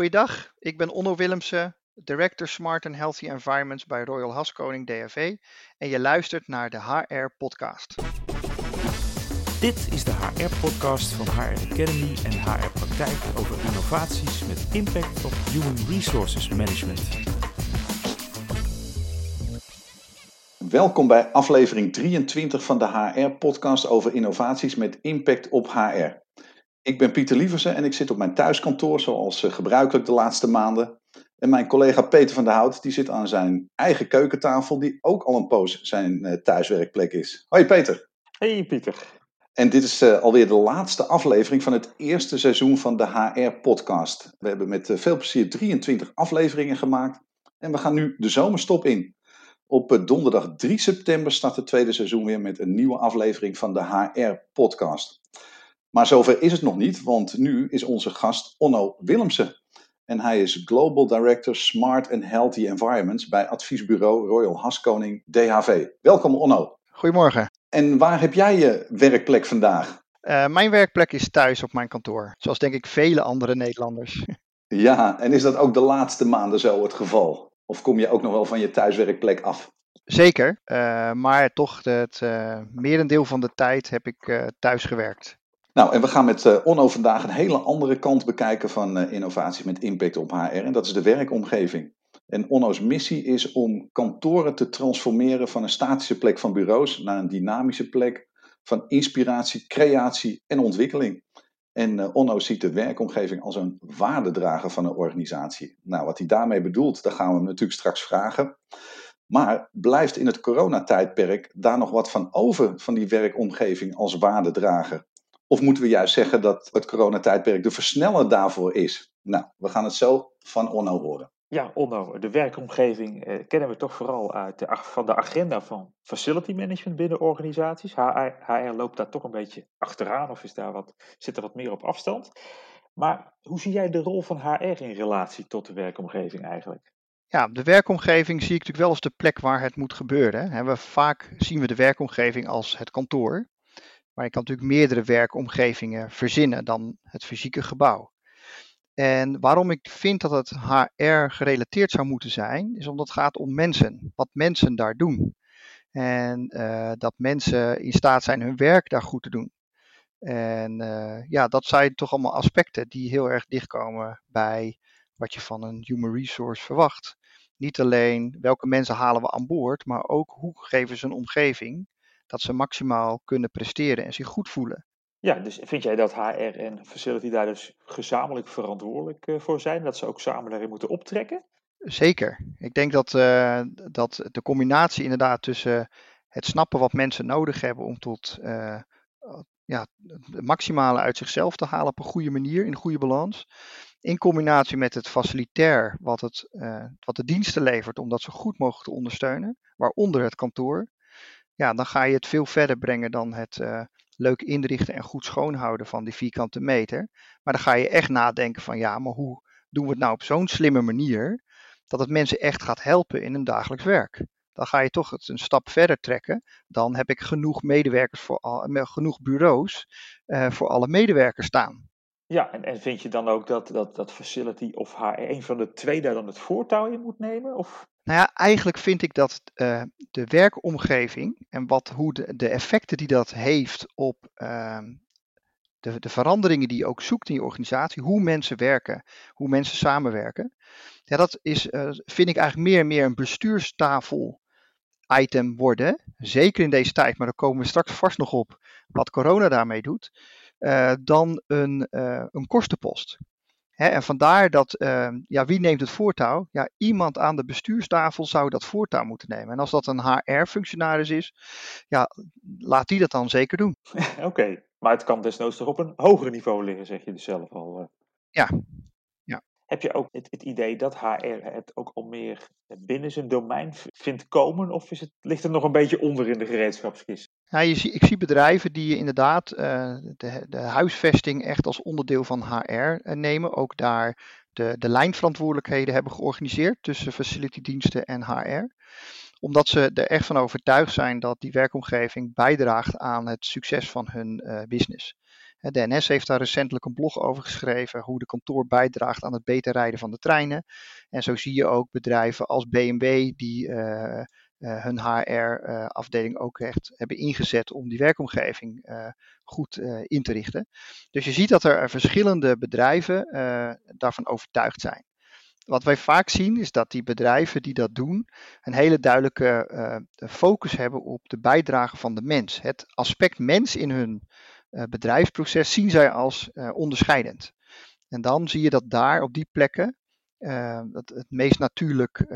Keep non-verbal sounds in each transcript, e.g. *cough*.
Goeiedag, ik ben Onno Willemsen, Director Smart and Healthy Environments bij Royal Haskoning DHV en je luistert naar de HR Podcast. Dit is de HR-podcast van HR Academy en HR Praktijk over innovaties met impact op Human Resources Management. Welkom bij aflevering 23 van de HR-podcast over innovaties met impact op HR. Ik ben Pieter Lieversen en ik zit op mijn thuiskantoor zoals eh, gebruikelijk de laatste maanden. En mijn collega Peter van der Hout die zit aan zijn eigen keukentafel die ook al een poos zijn eh, thuiswerkplek is. Hoi Peter. Hey Pieter. En dit is uh, alweer de laatste aflevering van het eerste seizoen van de HR-podcast. We hebben met veel plezier 23 afleveringen gemaakt en we gaan nu de zomerstop in. Op donderdag 3 september start het tweede seizoen weer met een nieuwe aflevering van de HR-podcast. Maar zover is het nog niet, want nu is onze gast Onno Willemsen. En hij is Global Director Smart and Healthy Environments bij adviesbureau Royal Haskoning DHV. Welkom Onno. Goedemorgen. En waar heb jij je werkplek vandaag? Uh, mijn werkplek is thuis op mijn kantoor, zoals denk ik vele andere Nederlanders. *laughs* Ja, en is dat ook de laatste maanden zo het geval? Of kom je ook nog wel van je thuiswerkplek af? Zeker, uh, maar toch het uh, merendeel van de tijd heb ik thuis gewerkt. Nou, en we gaan met uh, Onno vandaag een hele andere kant bekijken van uh, innovatie met impact op HR. En dat is de werkomgeving. En Onno's missie is om kantoren te transformeren van een statische plek van bureaus naar een dynamische plek van inspiratie, creatie en ontwikkeling. En uh, Onno ziet de werkomgeving als een waardedrager van een organisatie. Nou, wat hij daarmee bedoelt, daar gaan we hem natuurlijk straks vragen. Maar blijft in het coronatijdperk daar nog wat van over van die werkomgeving als waardedrager? Of moeten we juist zeggen dat het coronatijdperk de versneller daarvoor is? Nou, we gaan het zo van Onno horen. Ja, Onno, de werkomgeving eh, kennen we toch vooral uit de, van de agenda van facility management binnen organisaties. HR, HR loopt daar toch een beetje achteraan of is daar wat, zit er wat meer op afstand. Maar hoe zie jij de rol van HR in relatie tot de werkomgeving eigenlijk? Ja, de werkomgeving zie ik natuurlijk wel als de plek waar het moet gebeuren. We, vaak zien we de werkomgeving als het kantoor. Maar je kan natuurlijk meerdere werkomgevingen verzinnen dan het fysieke gebouw. En waarom ik vind dat het HR gerelateerd zou moeten zijn, is omdat het gaat om mensen. Wat mensen daar doen. En uh, dat mensen in staat zijn hun werk daar goed te doen. En uh, ja, dat zijn toch allemaal aspecten die heel erg dichtkomen bij wat je van een human resource verwacht. Niet alleen welke mensen halen we aan boord, maar ook hoe geven ze een omgeving dat ze maximaal kunnen presteren en zich goed voelen. Ja, dus vind jij dat HR en Facility daar dus gezamenlijk verantwoordelijk eh, voor zijn? Dat ze ook samen daarin moeten optrekken? Zeker. Ik denk dat, uh, dat de combinatie inderdaad tussen het snappen wat mensen nodig hebben om tot uh, ja, het maximale uit zichzelf te halen op een goede manier, in goede balans. In combinatie met het facilitair, wat, het, wat de diensten levert om dat zo goed mogelijk te ondersteunen, waaronder het kantoor ja, dan ga je het veel verder brengen dan het uh, leuk inrichten en goed schoonhouden van die vierkante meter. Maar dan ga je echt nadenken van ja, maar hoe doen we het nou op zo'n slimme manier dat het mensen echt gaat helpen in hun dagelijks werk. Dan ga je toch het een stap verder trekken. Dan heb ik genoeg medewerkers voor al, genoeg bureaus uh, voor alle medewerkers staan. Ja, en, en vind je dan ook dat, dat, dat facility of HR, een van de twee daar dan het voortouw in moet nemen? Of? Nou ja, eigenlijk vind ik dat uh, de werkomgeving en wat, hoe de, effecten die dat heeft op uh, de, de veranderingen die je ook zoekt in je organisatie, hoe mensen werken, hoe mensen samenwerken, ja, dat is, uh, vind ik eigenlijk meer en meer een bestuurstafel item worden. Zeker in deze tijd, maar daar komen we straks vast nog op wat corona daarmee doet. Uh, dan een, een kostenpost. En vandaar dat, uh, ja, wie neemt het voortouw? Ja, iemand aan de bestuurstafel zou dat voortouw moeten nemen. En als dat een HR-functionaris is, ja, laat die dat dan zeker doen. *laughs* Oké, okay. maar het kan desnoods toch op een hoger niveau liggen, zeg je dus zelf al. Ja, heb je ook het, het, idee dat HR het ook al meer binnen zijn domein vindt komen? Of is het, ligt het nog een beetje onder in de gereedschapskist? Ja, je zie, ik zie bedrijven die inderdaad uh, de, de, huisvesting echt als onderdeel van HR uh, nemen. Ook daar de, de lijnverantwoordelijkheden hebben georganiseerd tussen facility diensten en HR. Omdat ze er echt van overtuigd zijn dat die werkomgeving bijdraagt aan het succes van hun business. De NS heeft daar recentelijk een blog over geschreven, hoe de kantoor bijdraagt aan het beter rijden van de treinen. En zo zie je ook bedrijven als BMW die uh, uh, hun HR-afdeling ook echt hebben ingezet om die werkomgeving goed in te richten. Dus je ziet dat er verschillende bedrijven daarvan overtuigd zijn wat wij vaak zien is dat die bedrijven die dat doen, een hele duidelijke focus hebben op de bijdrage van de mens. Het aspect mens in hun bedrijfsproces zien zij als uh, onderscheidend. En dan zie je dat daar op die plekken dat het meest natuurlijk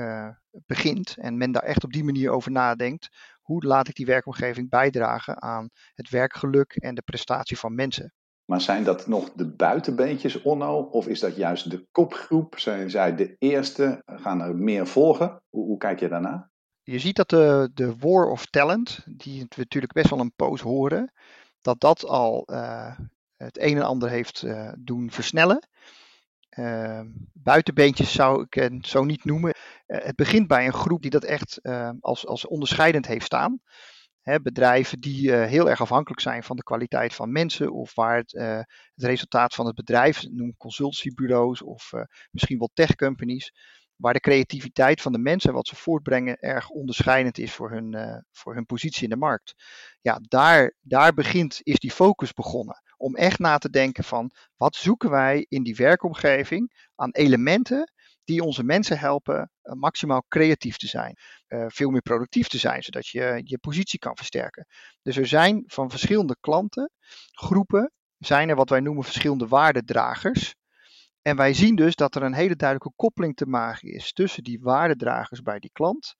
begint en men daar echt op die manier over nadenkt. Hoe laat ik die werkomgeving bijdragen aan het werkgeluk en de prestatie van mensen? Maar zijn dat nog de buitenbeentjes, Onno? Of is dat juist de kopgroep? Zijn zij de eerste? Gaan er meer volgen? Hoe, hoe kijk je daarna? Je ziet dat de, de war of talent, die we natuurlijk best wel een poos horen, dat dat al uh, het een en ander heeft uh, doen versnellen. Uh, buitenbeentjes zou ik het zo niet noemen. het begint bij een groep die dat echt als, als onderscheidend heeft staan bedrijven die heel erg afhankelijk zijn van de kwaliteit van mensen of waar het, het resultaat van het bedrijf, noem consultiebureaus of misschien wel tech companies, waar de creativiteit van de mensen en wat ze voortbrengen erg onderscheidend is voor hun, voor hun positie in de markt. Ja, daar, daar begint, is die focus begonnen. Om echt na te denken van wat zoeken wij in die werkomgeving aan elementen die onze mensen helpen uh, maximaal creatief te zijn. Uh, veel meer productief te zijn, zodat je je positie kan versterken. Dus er zijn van verschillende klanten, groepen, zijn er wat wij noemen verschillende waardedragers. En wij zien dus dat er een hele duidelijke koppeling te maken is tussen die waardedragers bij die klant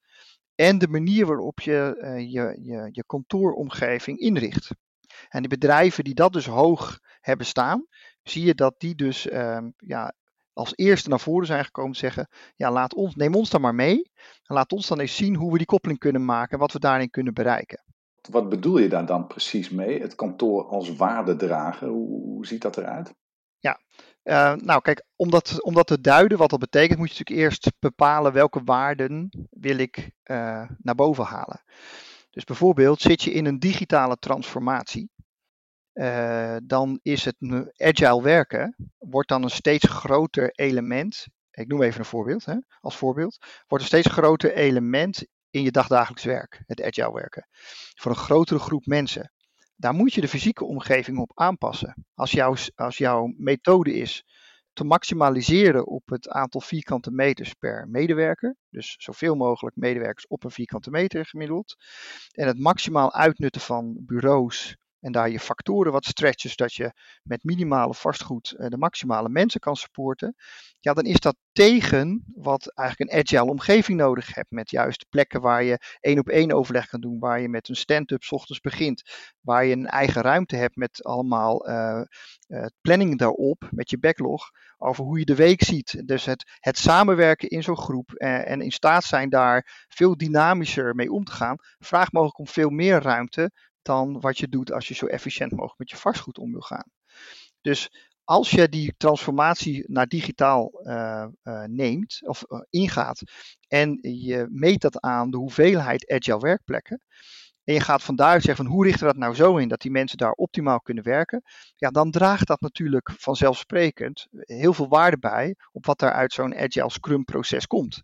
en de manier waarop je uh, je, je, je kantooromgeving inricht. En die bedrijven die dat dus hoog hebben staan, zie je dat die dus uh, ja, als eerste naar voren zijn gekomen zeggen, ja, laat ons, neem ons dan maar mee. En laat ons dan eens zien hoe we die koppeling kunnen maken en wat we daarin kunnen bereiken. Wat bedoel je daar dan precies mee? Het kantoor als waardedrager, hoe, hoe ziet dat eruit? Ja, uh, nou kijk, om dat, om dat te duiden wat dat betekent, moet je natuurlijk eerst bepalen welke waarden wil ik uh, naar boven halen. Dus bijvoorbeeld zit je in een digitale transformatie, uh, dan is het agile werken, wordt dan een steeds groter element. Ik noem even een voorbeeld, hè, als voorbeeld. Wordt een steeds groter element in je dagdagelijks werk, het agile werken. Voor een grotere groep mensen. Daar moet je de fysieke omgeving op aanpassen. Als, jouw, als jouw methode is te maximaliseren op het aantal vierkante meters per medewerker. Dus zoveel mogelijk medewerkers op een vierkante meter gemiddeld. En het maximaal uitnutten van bureaus en daar je factoren wat stretchen, zodat je met minimale vastgoed eh, de maximale mensen kan supporten, ja, dan is dat tegen wat eigenlijk een agile omgeving nodig hebt. Met juist plekken waar je één op één overleg kan doen, waar je met een stand-up ochtends begint, waar je een eigen ruimte hebt met allemaal uh, uh, planning daarop, met je backlog, over hoe je de week ziet. Dus het, het samenwerken in zo'n groep en in staat zijn daar veel dynamischer mee om te gaan, vraagt mogelijk om veel meer ruimte dan wat je doet als je zo efficiënt mogelijk met je vastgoed om wil gaan. Dus als je die transformatie naar digitaal uh, uh, neemt of uh, ingaat en je meet dat aan de hoeveelheid agile werkplekken en je gaat vandaar zeggen van hoe richten we dat nou zo in dat die mensen daar optimaal kunnen werken, ja, dan draagt dat natuurlijk vanzelfsprekend heel veel waarde bij op wat er uit zo'n agile scrum proces komt.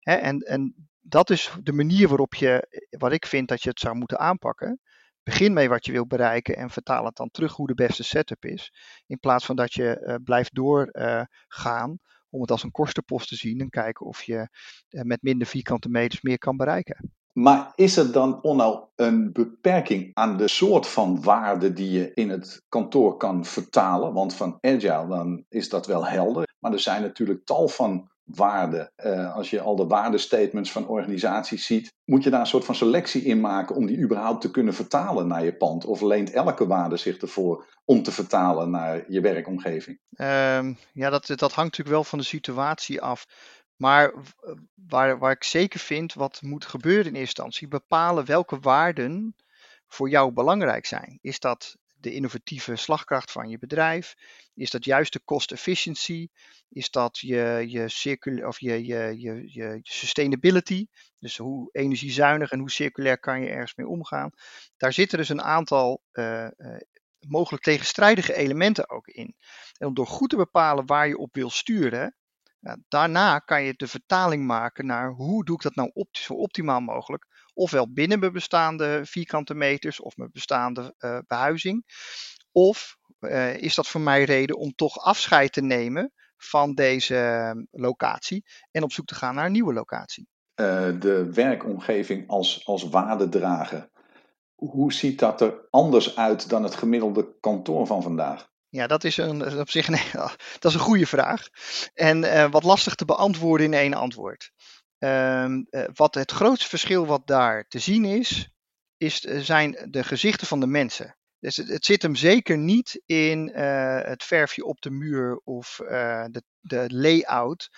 En, en dat is de manier waarop je, wat ik vind dat je het zou moeten aanpakken. Begin mee wat je wilt bereiken en vertaal het dan terug hoe de beste setup is. In plaats van dat je uh, blijft doorgaan uh, om het als een kostenpost te zien en kijken of je uh, met minder vierkante meters meer kan bereiken. Maar is er dan onno een beperking aan de soort van waarde die je in het kantoor kan vertalen? Want van agile dan is dat wel helder. Maar er zijn natuurlijk tal van waarde. Uh, als je al de waardestatements van organisaties ziet, moet je daar een soort van selectie in maken om die überhaupt te kunnen vertalen naar je pand? Of leent elke waarde zich ervoor om te vertalen naar je werkomgeving? Um, ja, dat, dat hangt natuurlijk wel van de situatie af. Maar waar, waar ik zeker vind wat moet gebeuren in eerste instantie, bepalen welke waarden voor jou belangrijk zijn. Is dat de innovatieve slagkracht van je bedrijf? Is dat juist de cost efficiency? Is dat je, je, circul of je, je, je, je sustainability? Dus hoe energiezuinig en hoe circulair kan je ergens mee omgaan? Daar zitten dus een aantal uh, uh, mogelijk tegenstrijdige elementen ook in. En om door goed te bepalen waar je op wil sturen, ja, daarna kan je de vertaling maken naar hoe doe ik dat nou zo optimaal mogelijk. Ofwel binnen mijn bestaande vierkante meters of mijn bestaande uh, behuizing. Of uh, is dat voor mij reden om toch afscheid te nemen van deze ehm, locatie en op zoek te gaan naar een nieuwe locatie. Uh, de werkomgeving als, als waardedrager. Hoe ziet dat er anders uit dan het gemiddelde kantoor van vandaag? Ja, dat is een, op zich nee, *laughs* dat is een goede vraag. En uh, wat lastig te beantwoorden in één antwoord. Uh, wat het grootste verschil wat daar te zien is, is zijn de gezichten van de mensen. Dus het, zit hem zeker niet in uh, het verfje op de muur of uh, de, de, layout.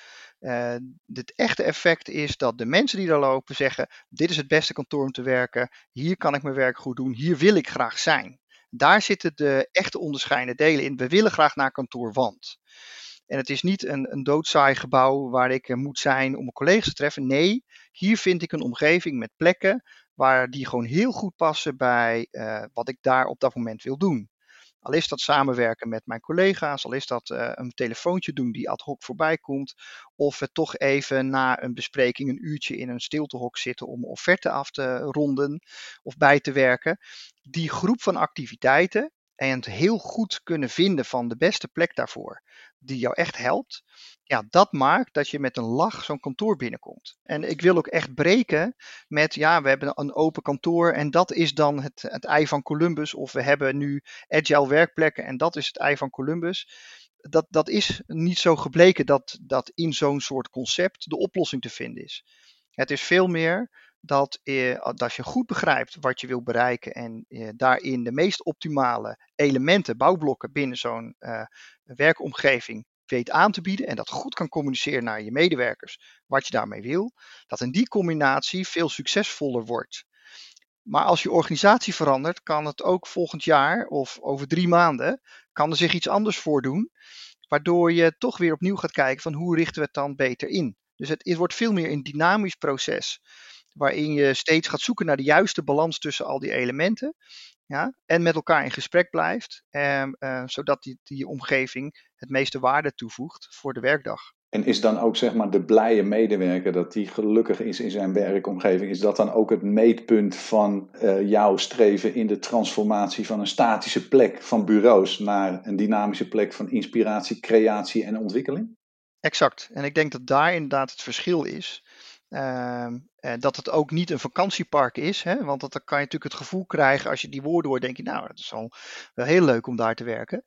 Het echte effect is dat de mensen die daar lopen zeggen: Dit is het beste kantoor om te werken. Hier kan ik mijn werk goed doen. Hier wil ik graag zijn. Daar zitten de echte onderscheidende delen in. We willen graag naar kantoor, want. En het is niet een, een doodsaai gebouw waar ik moet zijn om mijn collega's te treffen. Nee, hier vind ik een omgeving met plekken waar die gewoon heel goed passen bij uh, wat ik daar op dat moment wil doen. Al is dat samenwerken met mijn collega's, al is dat uh, een telefoontje doen die ad hoc voorbij komt, of toch even na een bespreking een uurtje in een stiltehok zitten om offerte af te ronden of bij te werken. Die groep van activiteiten en het heel goed kunnen vinden van de beste plek daarvoor, die jou echt helpt, ja, dat maakt dat je met een lach zo'n kantoor binnenkomt. En ik wil ook echt breken met, ja, we hebben een open kantoor en dat is dan het, het ei van Columbus, of we hebben nu agile werkplekken en dat is het ei van Columbus. Dat, dat is niet zo gebleken dat, dat in zo'n soort concept de oplossing te vinden is. Het is veel meer dat, eh, als je goed begrijpt wat je wil bereiken en eh, daarin de meest optimale elementen, bouwblokken binnen zo'n uh, werkomgeving weet aan te bieden en dat goed kan communiceren naar je medewerkers wat je daarmee wil, dat in die combinatie veel succesvoller wordt. Maar als je organisatie verandert, kan het ook volgend jaar of over drie maanden, kan er zich iets anders voordoen, waardoor je toch weer opnieuw gaat kijken van hoe richten we het dan beter in. Dus het wordt veel meer een dynamisch proces waarin je steeds gaat zoeken naar de juiste balans tussen al die elementen. Ja, en met elkaar in gesprek blijft, eh, uh, zodat die, die omgeving het meeste waarde toevoegt voor de werkdag. En is dan ook zeg maar de blije medewerker dat die gelukkig is in zijn werkomgeving, is dat dan ook het meetpunt van uh, jouw streven in de transformatie van een statische plek van bureaus naar een dynamische plek van inspiratie, creatie en ontwikkeling? Exact. En ik denk dat daar inderdaad het verschil is. Uh, dat het ook niet een vakantiepark is. Hè? Want dat, dan kan je natuurlijk het gevoel krijgen als je die woorden hoort, denk je, nou, het is al wel heel leuk om daar te werken.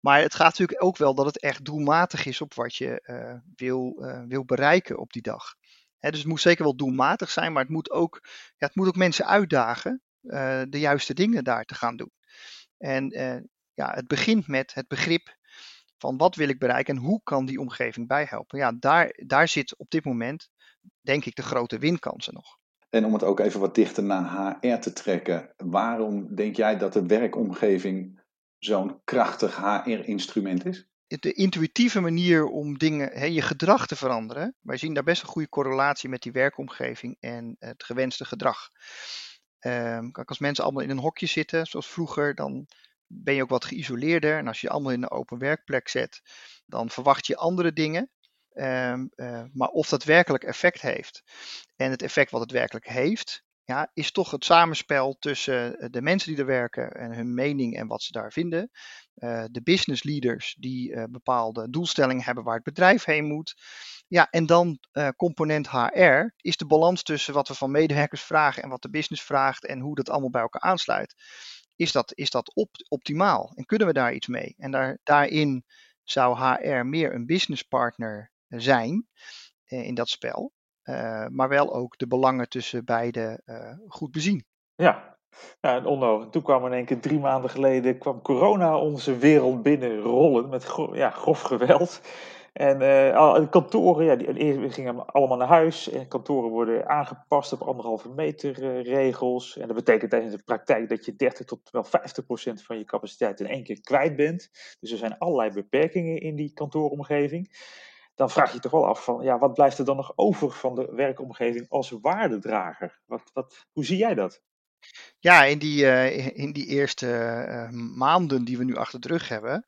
Maar het gaat natuurlijk ook wel dat het echt doelmatig is op wat je uh, wil, uh, wil bereiken op die dag. Hè, dus het moet zeker wel doelmatig zijn, maar het moet ook, ja, het moet ook mensen uitdagen de juiste dingen daar te gaan doen. En ja, het begint met het begrip van wat wil ik bereiken en hoe kan die omgeving bijhelpen. Ja, daar, daar zit op dit moment denk ik de grote winkansen nog. En om het ook even wat dichter naar HR te trekken, waarom denk jij dat de werkomgeving zo'n krachtig HR-instrument is? De intuïtieve manier om dingen, je gedrag te veranderen. Wij zien daar best een goede correlatie met die werkomgeving en het gewenste gedrag. Um, als mensen allemaal in een hokje zitten, zoals vroeger, dan ben je ook wat geïsoleerder. En als je je allemaal in een open werkplek zet, dan verwacht je andere dingen. Um, uh, maar of dat werkelijk effect heeft. En het effect wat het werkelijk heeft, ja, is toch het samenspel tussen eh, de mensen die er werken en hun mening en wat ze daar vinden. Uh, de business leaders die bepaalde doelstellingen hebben waar het bedrijf heen moet. Ja, en dan component HR is de balans tussen wat we van medewerkers vragen en wat de business vraagt en hoe dat allemaal bij elkaar aansluit. Is dat, is dat op, optimaal en kunnen we daar iets mee? En daar, daarin zou HR meer een business partner zijn eh, in dat spel. Uh, maar wel ook de belangen tussen beide uh, goed bezien. Ja, ja en Onno, toen kwam in één keer drie maanden geleden kwam corona onze wereld binnenrollen met gro ja, grof geweld. En kantoren, ja, die, gingen allemaal naar huis. En kantoren worden aangepast op anderhalve meter regels. En dat betekent in de praktijk dat je 30 tot wel 50 procent van je capaciteit in één keer kwijt bent. Dus er zijn allerlei beperkingen in die kantooromgeving dan vraag je je toch wel af van, ja, wat blijft er dan nog over van de werkomgeving als waardedrager? Wat, wat, hoe zie jij dat? Ja, in die, uh, in die eerste uh, maanden die we nu achter de rug hebben,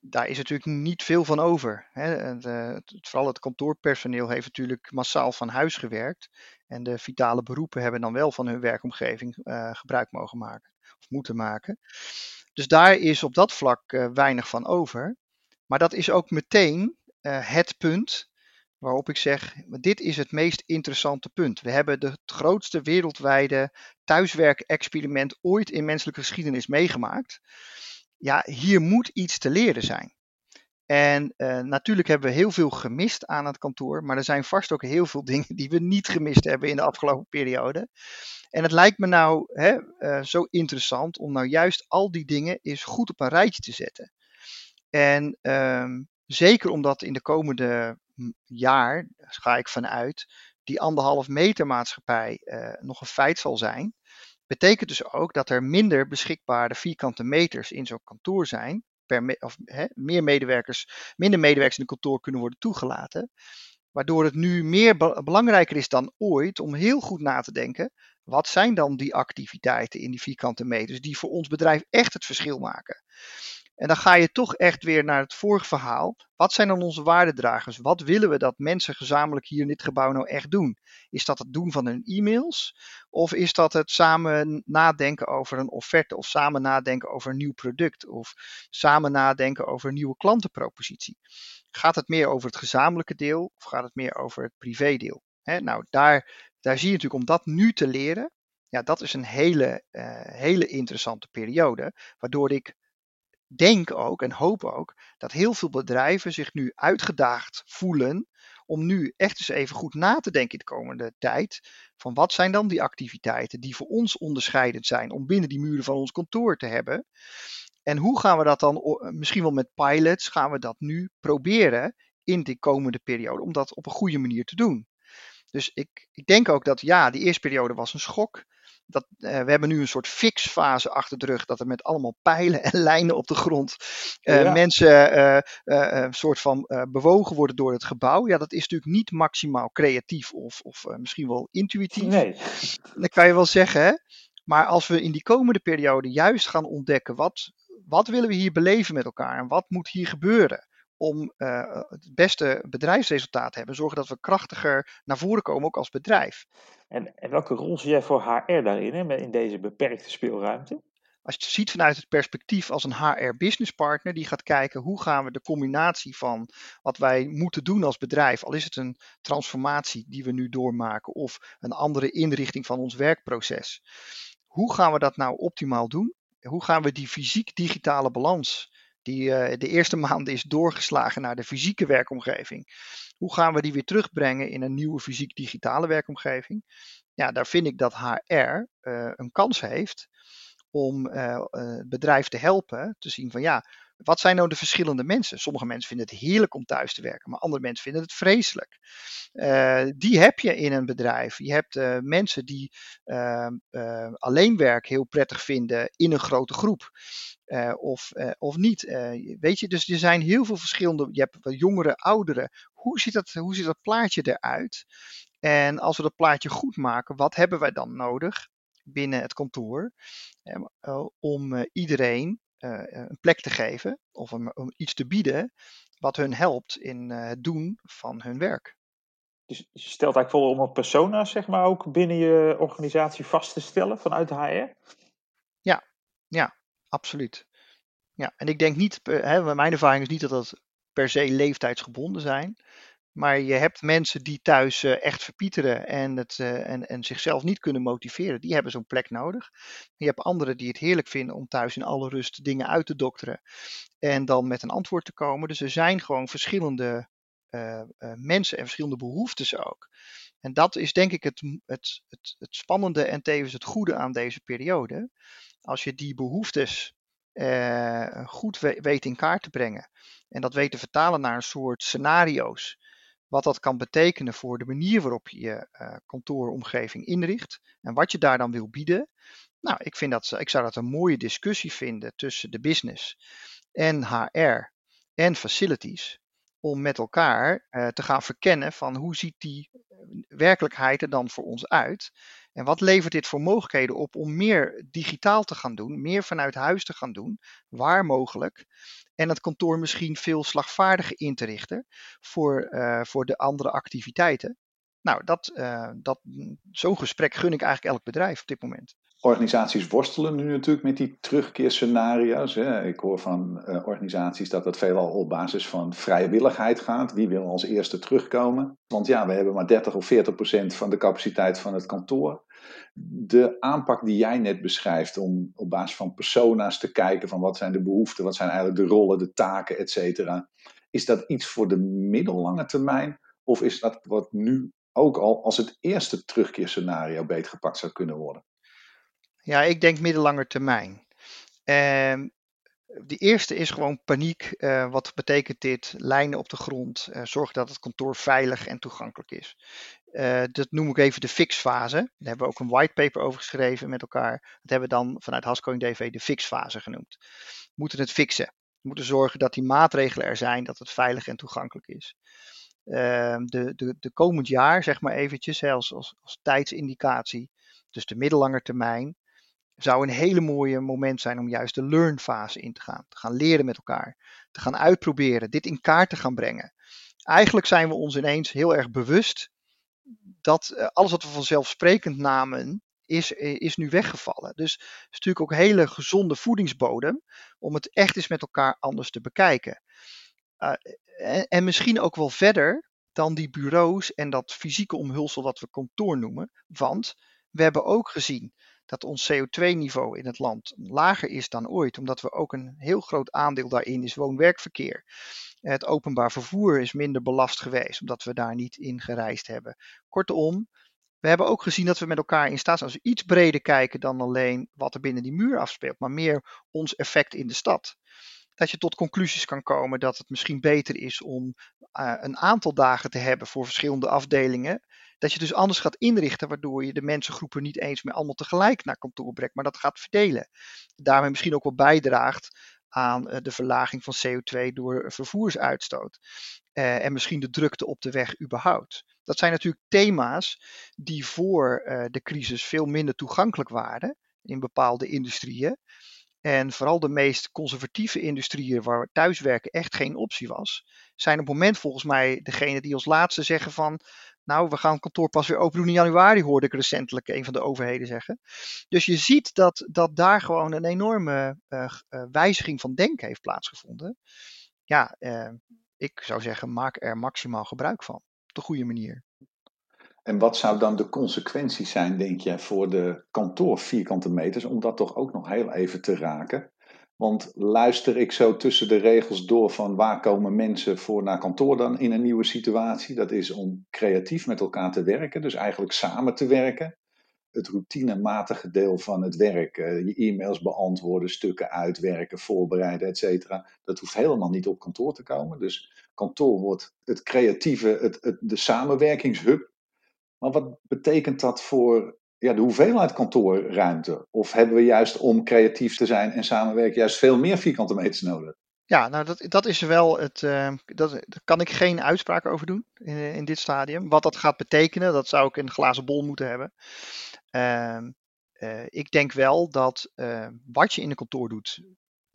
daar is natuurlijk niet veel van over. Hè. Het, het, vooral het kantoorpersoneel heeft natuurlijk massaal van huis gewerkt. En de vitale beroepen hebben dan wel van hun werkomgeving gebruik mogen maken, of moeten maken. Dus daar is op dat vlak weinig van over. Maar dat is ook meteen het punt waarop ik zeg, dit is het meest interessante punt. We hebben het grootste wereldwijde thuiswerkexperiment ooit in menselijke geschiedenis meegemaakt. Ja, hier moet iets te leren zijn. En uh, natuurlijk hebben we heel veel gemist aan het kantoor, maar er zijn vast ook heel veel *laughs* dingen die we niet gemist hebben in de afgelopen periode. En het lijkt me nou hè, uh, zo interessant om nou juist al die dingen eens goed op een rijtje te zetten. En uh, zeker omdat in de komende jaar, ga ik vanuit, die anderhalf meter maatschappij uh, nog een feit zal zijn, betekent dus ook dat er minder beschikbare vierkante meters in zo'n kantoor zijn. Per of meer medewerkers, minder medewerkers in een kantoor kunnen worden toegelaten. Waardoor het nu meer be belangrijker is dan ooit om heel goed na te denken. Wat zijn dan die activiteiten in die vierkante meters die voor ons bedrijf echt het verschil maken? En dan ga je toch echt weer naar het vorige verhaal. Wat zijn dan onze waardedragers? Wat willen we dat mensen gezamenlijk hier in dit gebouw nou echt doen? Is dat het doen van hun e-mails? Of is dat het samen nadenken over een offerte? Of samen nadenken over een nieuw product? Of samen nadenken over een nieuwe klantenpropositie? Gaat het meer over het gezamenlijke deel? Of gaat het meer over het privédeel? Nou, daar, daar zie je natuurlijk om dat nu te leren. Ja, dat is een hele, uh, hele interessante periode. Waardoor ik denk ook en hoop ook dat heel veel bedrijven zich nu uitgedaagd voelen om nu echt eens even goed na te denken in de komende tijd. Van wat zijn dan die activiteiten die voor ons onderscheidend zijn om binnen die muren van ons kantoor te hebben. En hoe gaan we dat dan, misschien wel met pilots, gaan we dat nu proberen in de komende periode om dat op een goede manier te doen. Dus ik, ik denk ook dat ja, die eerste periode was een schok dat, uh, we hebben nu een soort fixfase achter de rug. Dat er met allemaal pijlen en *laughs* lijnen op de grond ja. mensen uh, een soort van bewogen worden door het gebouw. Ja, dat is natuurlijk niet maximaal creatief of, of misschien wel intuïtief. Nee. Dat kan je wel zeggen. Hè? Maar als we in die komende periode juist gaan ontdekken wat, wat willen we hier beleven met elkaar en wat moet hier gebeuren om uh, het beste bedrijfsresultaat te hebben. Zorgen dat we krachtiger naar voren komen, ook als bedrijf. En, en welke rol zie jij voor HR daarin, hè, in deze beperkte speelruimte? Als je het ziet vanuit het perspectief als een HR business partner, die gaat kijken hoe gaan we de combinatie van wat wij moeten doen als bedrijf, al is het een transformatie die we nu doormaken of een andere inrichting van ons werkproces. Hoe gaan we dat nou optimaal doen? Hoe gaan we die fysiek-digitale balans die uh, de eerste *laughs* maanden is doorgeslagen naar de fysieke werkomgeving. Hoe gaan we die weer terugbrengen in een nieuwe fysiek-digitale werkomgeving? Ja, daar vind ik dat HR eh, een kans heeft om het bedrijf te helpen te zien van ja, wat zijn nou de verschillende mensen? Sommige mensen vinden het heerlijk om thuis te werken, maar andere mensen vinden het vreselijk. Uh, die heb je in een bedrijf. Je hebt uh, mensen die uh, alleen werk heel prettig vinden in een grote groep. of, of niet. weet je, dus er zijn heel veel verschillende. Je hebt jongeren, ouderen. Hoe ziet, dat, hoe ziet dat plaatje eruit? En als we dat plaatje goed maken, wat hebben wij dan nodig binnen het kantoor om iedereen een plek te geven of om, om, iets te bieden wat hun helpt in uh, het doen van hun werk. Dus je stelt eigenlijk voor om een persona zeg maar, ook binnen je organisatie vast te stellen vanuit de HR? Ja, ja, absoluut. Ja, en ik denk niet, hè, mijn ervaring is niet dat dat per se leeftijdsgebonden zijn. Maar je hebt mensen die thuis uh, echt verpieteren en, het, uh, en, en zichzelf niet kunnen motiveren. Die hebben zo'n plek nodig. Je hebt anderen die het heerlijk vinden om thuis in alle rust dingen uit te dokteren. En dan met een antwoord te komen. Dus er zijn gewoon verschillende uh, mensen en verschillende behoeftes ook. En dat is denk ik het, het, het, het spannende en tevens het goede aan deze periode. Als je die behoeftes goed weet in kaart te brengen. En dat weet te vertalen naar een soort scenario's wat dat kan betekenen voor de manier waarop je je uh, kantooromgeving inricht en wat je daar dan wil bieden. Nou, ik, vind dat, ik zou dat een mooie discussie vinden tussen de business en HR en facilities. Om met elkaar uh, te gaan verkennen van hoe ziet die werkelijkheid er dan voor ons uit. En wat levert dit voor mogelijkheden op om meer digitaal te gaan doen, meer vanuit huis te gaan doen, waar mogelijk. En het kantoor misschien veel slagvaardiger in te richten voor, uh, voor de andere activiteiten. Nou, dat, uh, dat, zo'n gesprek gun ik eigenlijk elk bedrijf op dit moment. Organisaties worstelen nu natuurlijk met die terugkeerscenario's. Hè. Ik hoor van uh, organisaties dat het veelal op basis van vrijwilligheid gaat. Wie wil als eerste terugkomen? Want ja, we hebben maar 30 of 40 procent van de capaciteit van het kantoor. De aanpak die jij net beschrijft om op basis van persona's te kijken van wat zijn de behoeften, wat zijn eigenlijk de rollen, de taken, et cetera. Is dat iets voor de middellange termijn? Of is dat wat nu ook al als het eerste terugkeerscenario beetgepakt zou kunnen worden? Ja, ik denk middellange termijn. Uh, de eerste is gewoon paniek. Uh, wat betekent dit? Lijnen op de grond. Uh, zorg dat het kantoor veilig en toegankelijk is. Uh, dat noem ik even de fixfase. Daar hebben we ook een whitepaper over geschreven met elkaar. Dat hebben we dan vanuit Hascoing DV de fixfase genoemd. We moeten het fixen. We moeten zorgen dat die maatregelen er zijn, dat het veilig en toegankelijk is. Ehm, de, de, de komend jaar, zeg maar eventjes, hè, als, als, tijdsindicatie, dus de middellange termijn, zou een hele mooie moment zijn om juist de learn-fase in te gaan. Te gaan leren met elkaar, te gaan uitproberen, dit in kaart te gaan brengen. Eigenlijk zijn we ons ineens heel erg bewust dat eh, alles wat we vanzelfsprekend namen, is, eh, is nu weggevallen. Dus het is natuurlijk ook hele gezonde voedingsbodem om het echt eens met elkaar anders te bekijken. Uh, en, en, misschien ook wel verder dan die bureaus en dat fysieke omhulsel wat we kantoor noemen. Want we hebben ook gezien dat ons CO2-niveau in het land lager is dan ooit, omdat we ook een heel groot aandeel daarin is woon-werkverkeer. Het openbaar vervoer is minder belast geweest, omdat we daar niet in gereisd hebben. Kortom, we hebben ook gezien dat we met elkaar in staat zijn, als we iets breder kijken dan alleen wat er binnen die muur afspeelt, maar meer ons effect in de stad. Dat je tot conclusies kan komen dat het misschien beter is om uh, een aantal dagen te hebben voor verschillende afdelingen dat je dus anders gaat inrichten, waardoor je de mensengroepen niet eens meer allemaal tegelijk naar kantoor brengt, maar dat gaat verdelen. Daarmee misschien ook wel bijdraagt aan eh, de verlaging van CO2 door vervoersuitstoot. Uh, en misschien de drukte op de weg überhaupt. Dat zijn natuurlijk thema's die voor de crisis veel minder toegankelijk waren in bepaalde industrieën. En vooral de meest conservatieve industrieën waar thuiswerken echt geen optie was, zijn op het moment volgens mij degene die als laatste zeggen van nou, we gaan kantoor pas weer open doen in januari, hoorde ik recentelijk een van de overheden zeggen. Dus je ziet dat, dat daar gewoon een enorme uh, uh, wijziging van denken heeft plaatsgevonden. Ja, uh, ik zou zeggen, maak er maximaal gebruik van. Op de goede manier. En wat zou dan de consequenties zijn, denk je, voor de kantoor vierkante meters, om dat toch ook nog heel even te raken? Want luister ik zo tussen de regels door van waar komen mensen voor naar kantoor dan in een nieuwe situatie? Dat is om creatief met elkaar te werken, dus eigenlijk samen te werken. Het routinematige deel van het werk, eh, je e-mails beantwoorden, stukken uitwerken, voorbereiden, et cetera. Dat hoeft helemaal niet op kantoor te komen. Dus kantoor wordt het creatieve, het, het, de samenwerkingshub. Maar wat betekent dat voor ja, de hoeveelheid kantoorruimte? Of hebben we juist om creatief te zijn en samenwerken juist veel meer vierkante meters nodig? Ja, nou dat, dat is wel het. Uh, dat, daar kan ik geen uitspraak over doen in, in dit stadium. Wat dat gaat betekenen, dat zou ik een glazen bol moeten hebben. Uh, uh, ik denk wel dat wat je in een kantoor doet,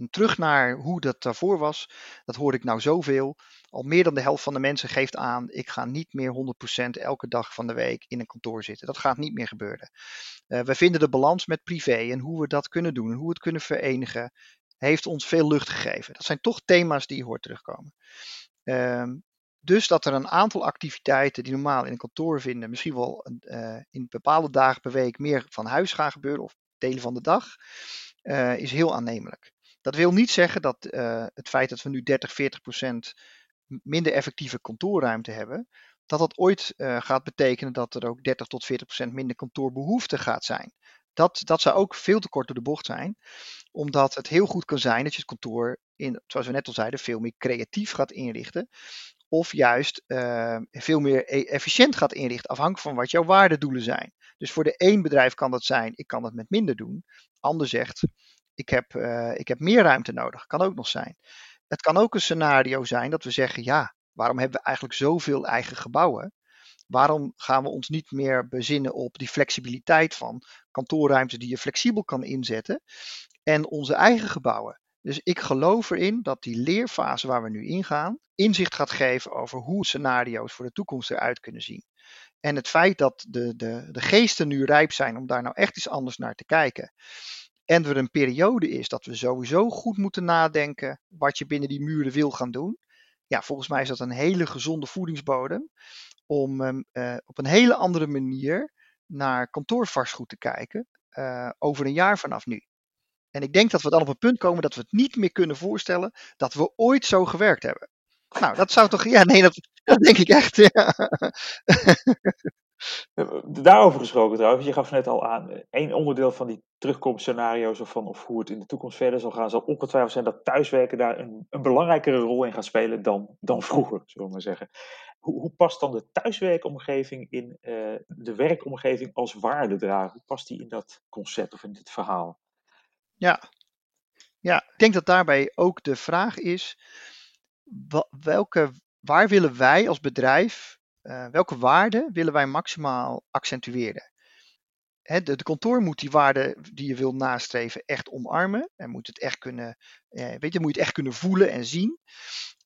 terug naar hoe dat daarvoor was, dat hoor ik nou zoveel. Al meer dan de helft van de mensen geeft aan, ik ga niet meer 100% elke dag van de week in een kantoor zitten. Dat gaat niet meer gebeuren. Uh, we vinden de balans met privé en hoe we dat kunnen doen en hoe we het kunnen verenigen, heeft ons veel lucht gegeven. Dat zijn toch thema's die je hoort terugkomen. Uh, dus dat er een aantal activiteiten die normaal in een kantoor vinden, misschien wel uh, in bepaalde dagen per week meer van huis gaan gebeuren of delen van de dag, uh, is heel aannemelijk. Dat wil niet zeggen dat uh, het feit dat we nu 30, 40 procent minder effectieve kantoorruimte hebben, dat dat ooit uh, gaat betekenen dat er ook 30 tot 40 procent minder kantoorbehoefte gaat zijn. Dat, dat zou ook veel te kort door de bocht zijn, omdat het heel goed kan zijn dat je het kantoor, in, zoals we net al zeiden, veel meer creatief gaat inrichten. Of juist uh, veel meer e-, efficiënt gaat inrichten, afhankelijk van wat jouw waardedoelen zijn. Dus voor de één bedrijf kan dat zijn, ik kan dat met minder doen. Ander zegt, ik heb, uh, ik heb meer ruimte nodig. Kan ook nog zijn. Het kan ook een scenario zijn dat we zeggen, ja, waarom hebben we eigenlijk zoveel eigen gebouwen? Waarom gaan we ons niet meer bezinnen op die flexibiliteit van kantoorruimte die je flexibel kan inzetten en onze eigen gebouwen? Dus ik geloof erin dat die leerfase waar we nu ingaan, inzicht gaat geven over hoe scenario's voor de toekomst eruit kunnen zien. En het feit dat de, de, de geesten nu rijp zijn om daar nou echt iets anders naar te kijken. En er een periode is dat we sowieso goed moeten nadenken wat je binnen die muren wil gaan doen. Ja, volgens mij is dat een hele gezonde voedingsbodem om um, uh, op een hele andere manier naar kantoorvastgoed te kijken uh, over een jaar vanaf nu. En ik denk dat we dan op een punt komen dat we het niet meer kunnen voorstellen dat we ooit zo gewerkt hebben. Nou, dat zou toch. Ja, nee, dat, denk ik echt. *laughs* Daarover gesproken trouwens, je gaf net al aan, één onderdeel van die terugkomstscenario's of van of hoe het in de toekomst verder zal gaan, zal ongetwijfeld zijn dat thuiswerken daar een, een belangrijkere rol in gaat spelen dan, dan vroeger, zullen we maar zeggen. Hoe, hoe past dan de thuiswerkomgeving in uh, de werkomgeving als waardedrager? Hoe past die in dat concept of in dit verhaal? Ja. ja, ik denk dat daarbij ook de vraag is, welke, waar willen wij als bedrijf uh, welke waarden willen wij maximaal accentueren? He, de, kantoor moet die waarden die je wil nastreven echt omarmen. En moet het echt kunnen, uh, weet je, moet het echt kunnen voelen en zien.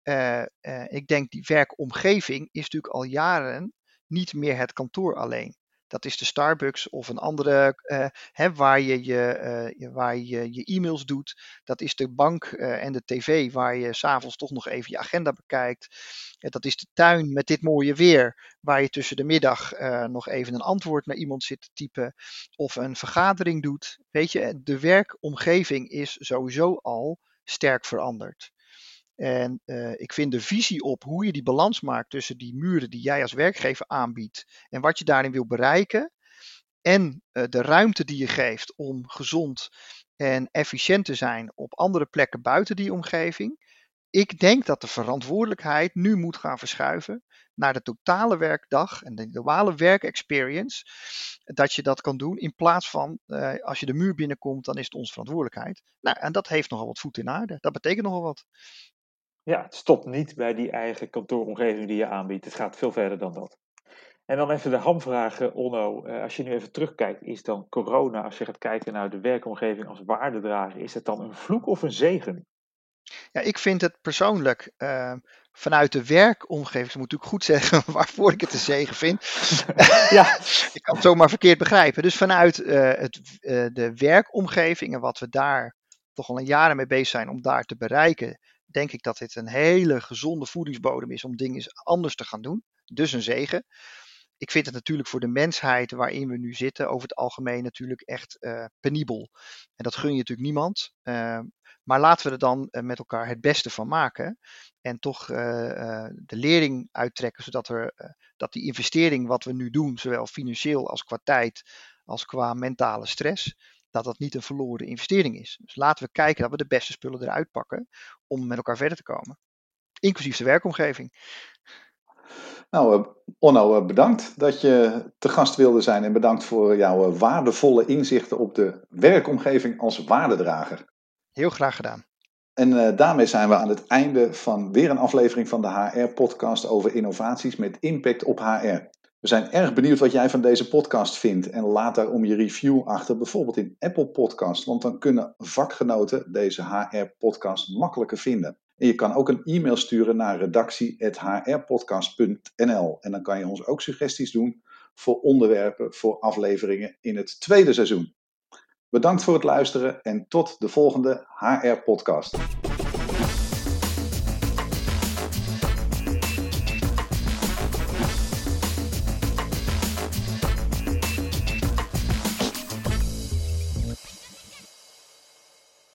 Uh, ik denk die werkomgeving is natuurlijk al jaren niet meer het kantoor alleen. Dat is de Starbucks of een andere hè, waar je je, uh, waar je, je e-mails doet. Dat is de bank uh, en de tv waar je s'avonds toch nog even je agenda bekijkt. dat is de tuin met dit mooie weer waar je tussen de middag nog even een antwoord naar iemand zit te typen of een vergadering doet. Weet je, de werkomgeving is sowieso al sterk veranderd. En uh, ik vind de visie op hoe je die balans maakt tussen die muren die jij als werkgever aanbiedt en wat je daarin wil bereiken, en uh, de ruimte die je geeft om gezond en efficiënt te zijn op andere plekken buiten die omgeving. Ik denk dat de verantwoordelijkheid nu moet gaan verschuiven naar de totale werkdag en de globale werkexperience. Dat je dat kan doen in plaats van uh, als je de muur binnenkomt, dan is het onze verantwoordelijkheid. Nou, en dat heeft nogal wat voet in aarde. Dat betekent nogal wat. Ja, het stopt niet bij die eigen kantooromgeving die je aanbiedt. Het gaat veel verder dan dat. En dan even de hamvraag, Onno. Eh, als je nu even terugkijkt, is dan corona, als je gaat kijken naar de werkomgeving als waardedrager, is het dan een vloek of een zegen? Ja, ik vind het persoonlijk uh, vanuit de werkomgeving, ik moet natuurlijk goed zeggen *laughs* waarvoor ik het een zegen vind. *laughs* ja. *laughs* ik kan het zomaar verkeerd begrijpen. Dus vanuit uh, het, uh, de werkomgeving en wat we daar toch al een jaren mee bezig zijn om daar te bereiken, denk ik dat dit een hele gezonde voedingsbodem is om dingen anders te gaan doen. Dus een zegen. Ik vind het natuurlijk voor de mensheid waarin we nu zitten, over het algemeen natuurlijk echt uh, penibel. En dat gun je natuurlijk niemand. Uh, maar laten we er dan uh, met elkaar het beste van maken. En toch de lering uittrekken, zodat we, dat die investering wat we nu doen, zowel financieel als qua tijd, als qua mentale stress, dat dat niet een verloren investering is. Dus laten we kijken dat we de beste spullen eruit pakken om met elkaar verder te komen. Inclusief de werkomgeving. Nou, uh, Onno, uh, bedankt dat je te gast wilde zijn en bedankt voor jouw uh, waardevolle inzichten op de werkomgeving als waardedrager. Heel graag gedaan. En daarmee zijn we aan het einde van weer een aflevering van de HR-podcast over innovaties met impact op HR. We zijn erg benieuwd wat jij van deze podcast vindt en laat daarom je review achter, bijvoorbeeld in Apple Podcast, want dan kunnen vakgenoten deze HR-podcast makkelijker vinden. En je kan ook een e-mail sturen naar redactie.hrpodcast.nl en dan kan je ons ook suggesties doen voor onderwerpen voor afleveringen in het tweede seizoen. Bedankt voor het luisteren en tot de volgende HR-podcast.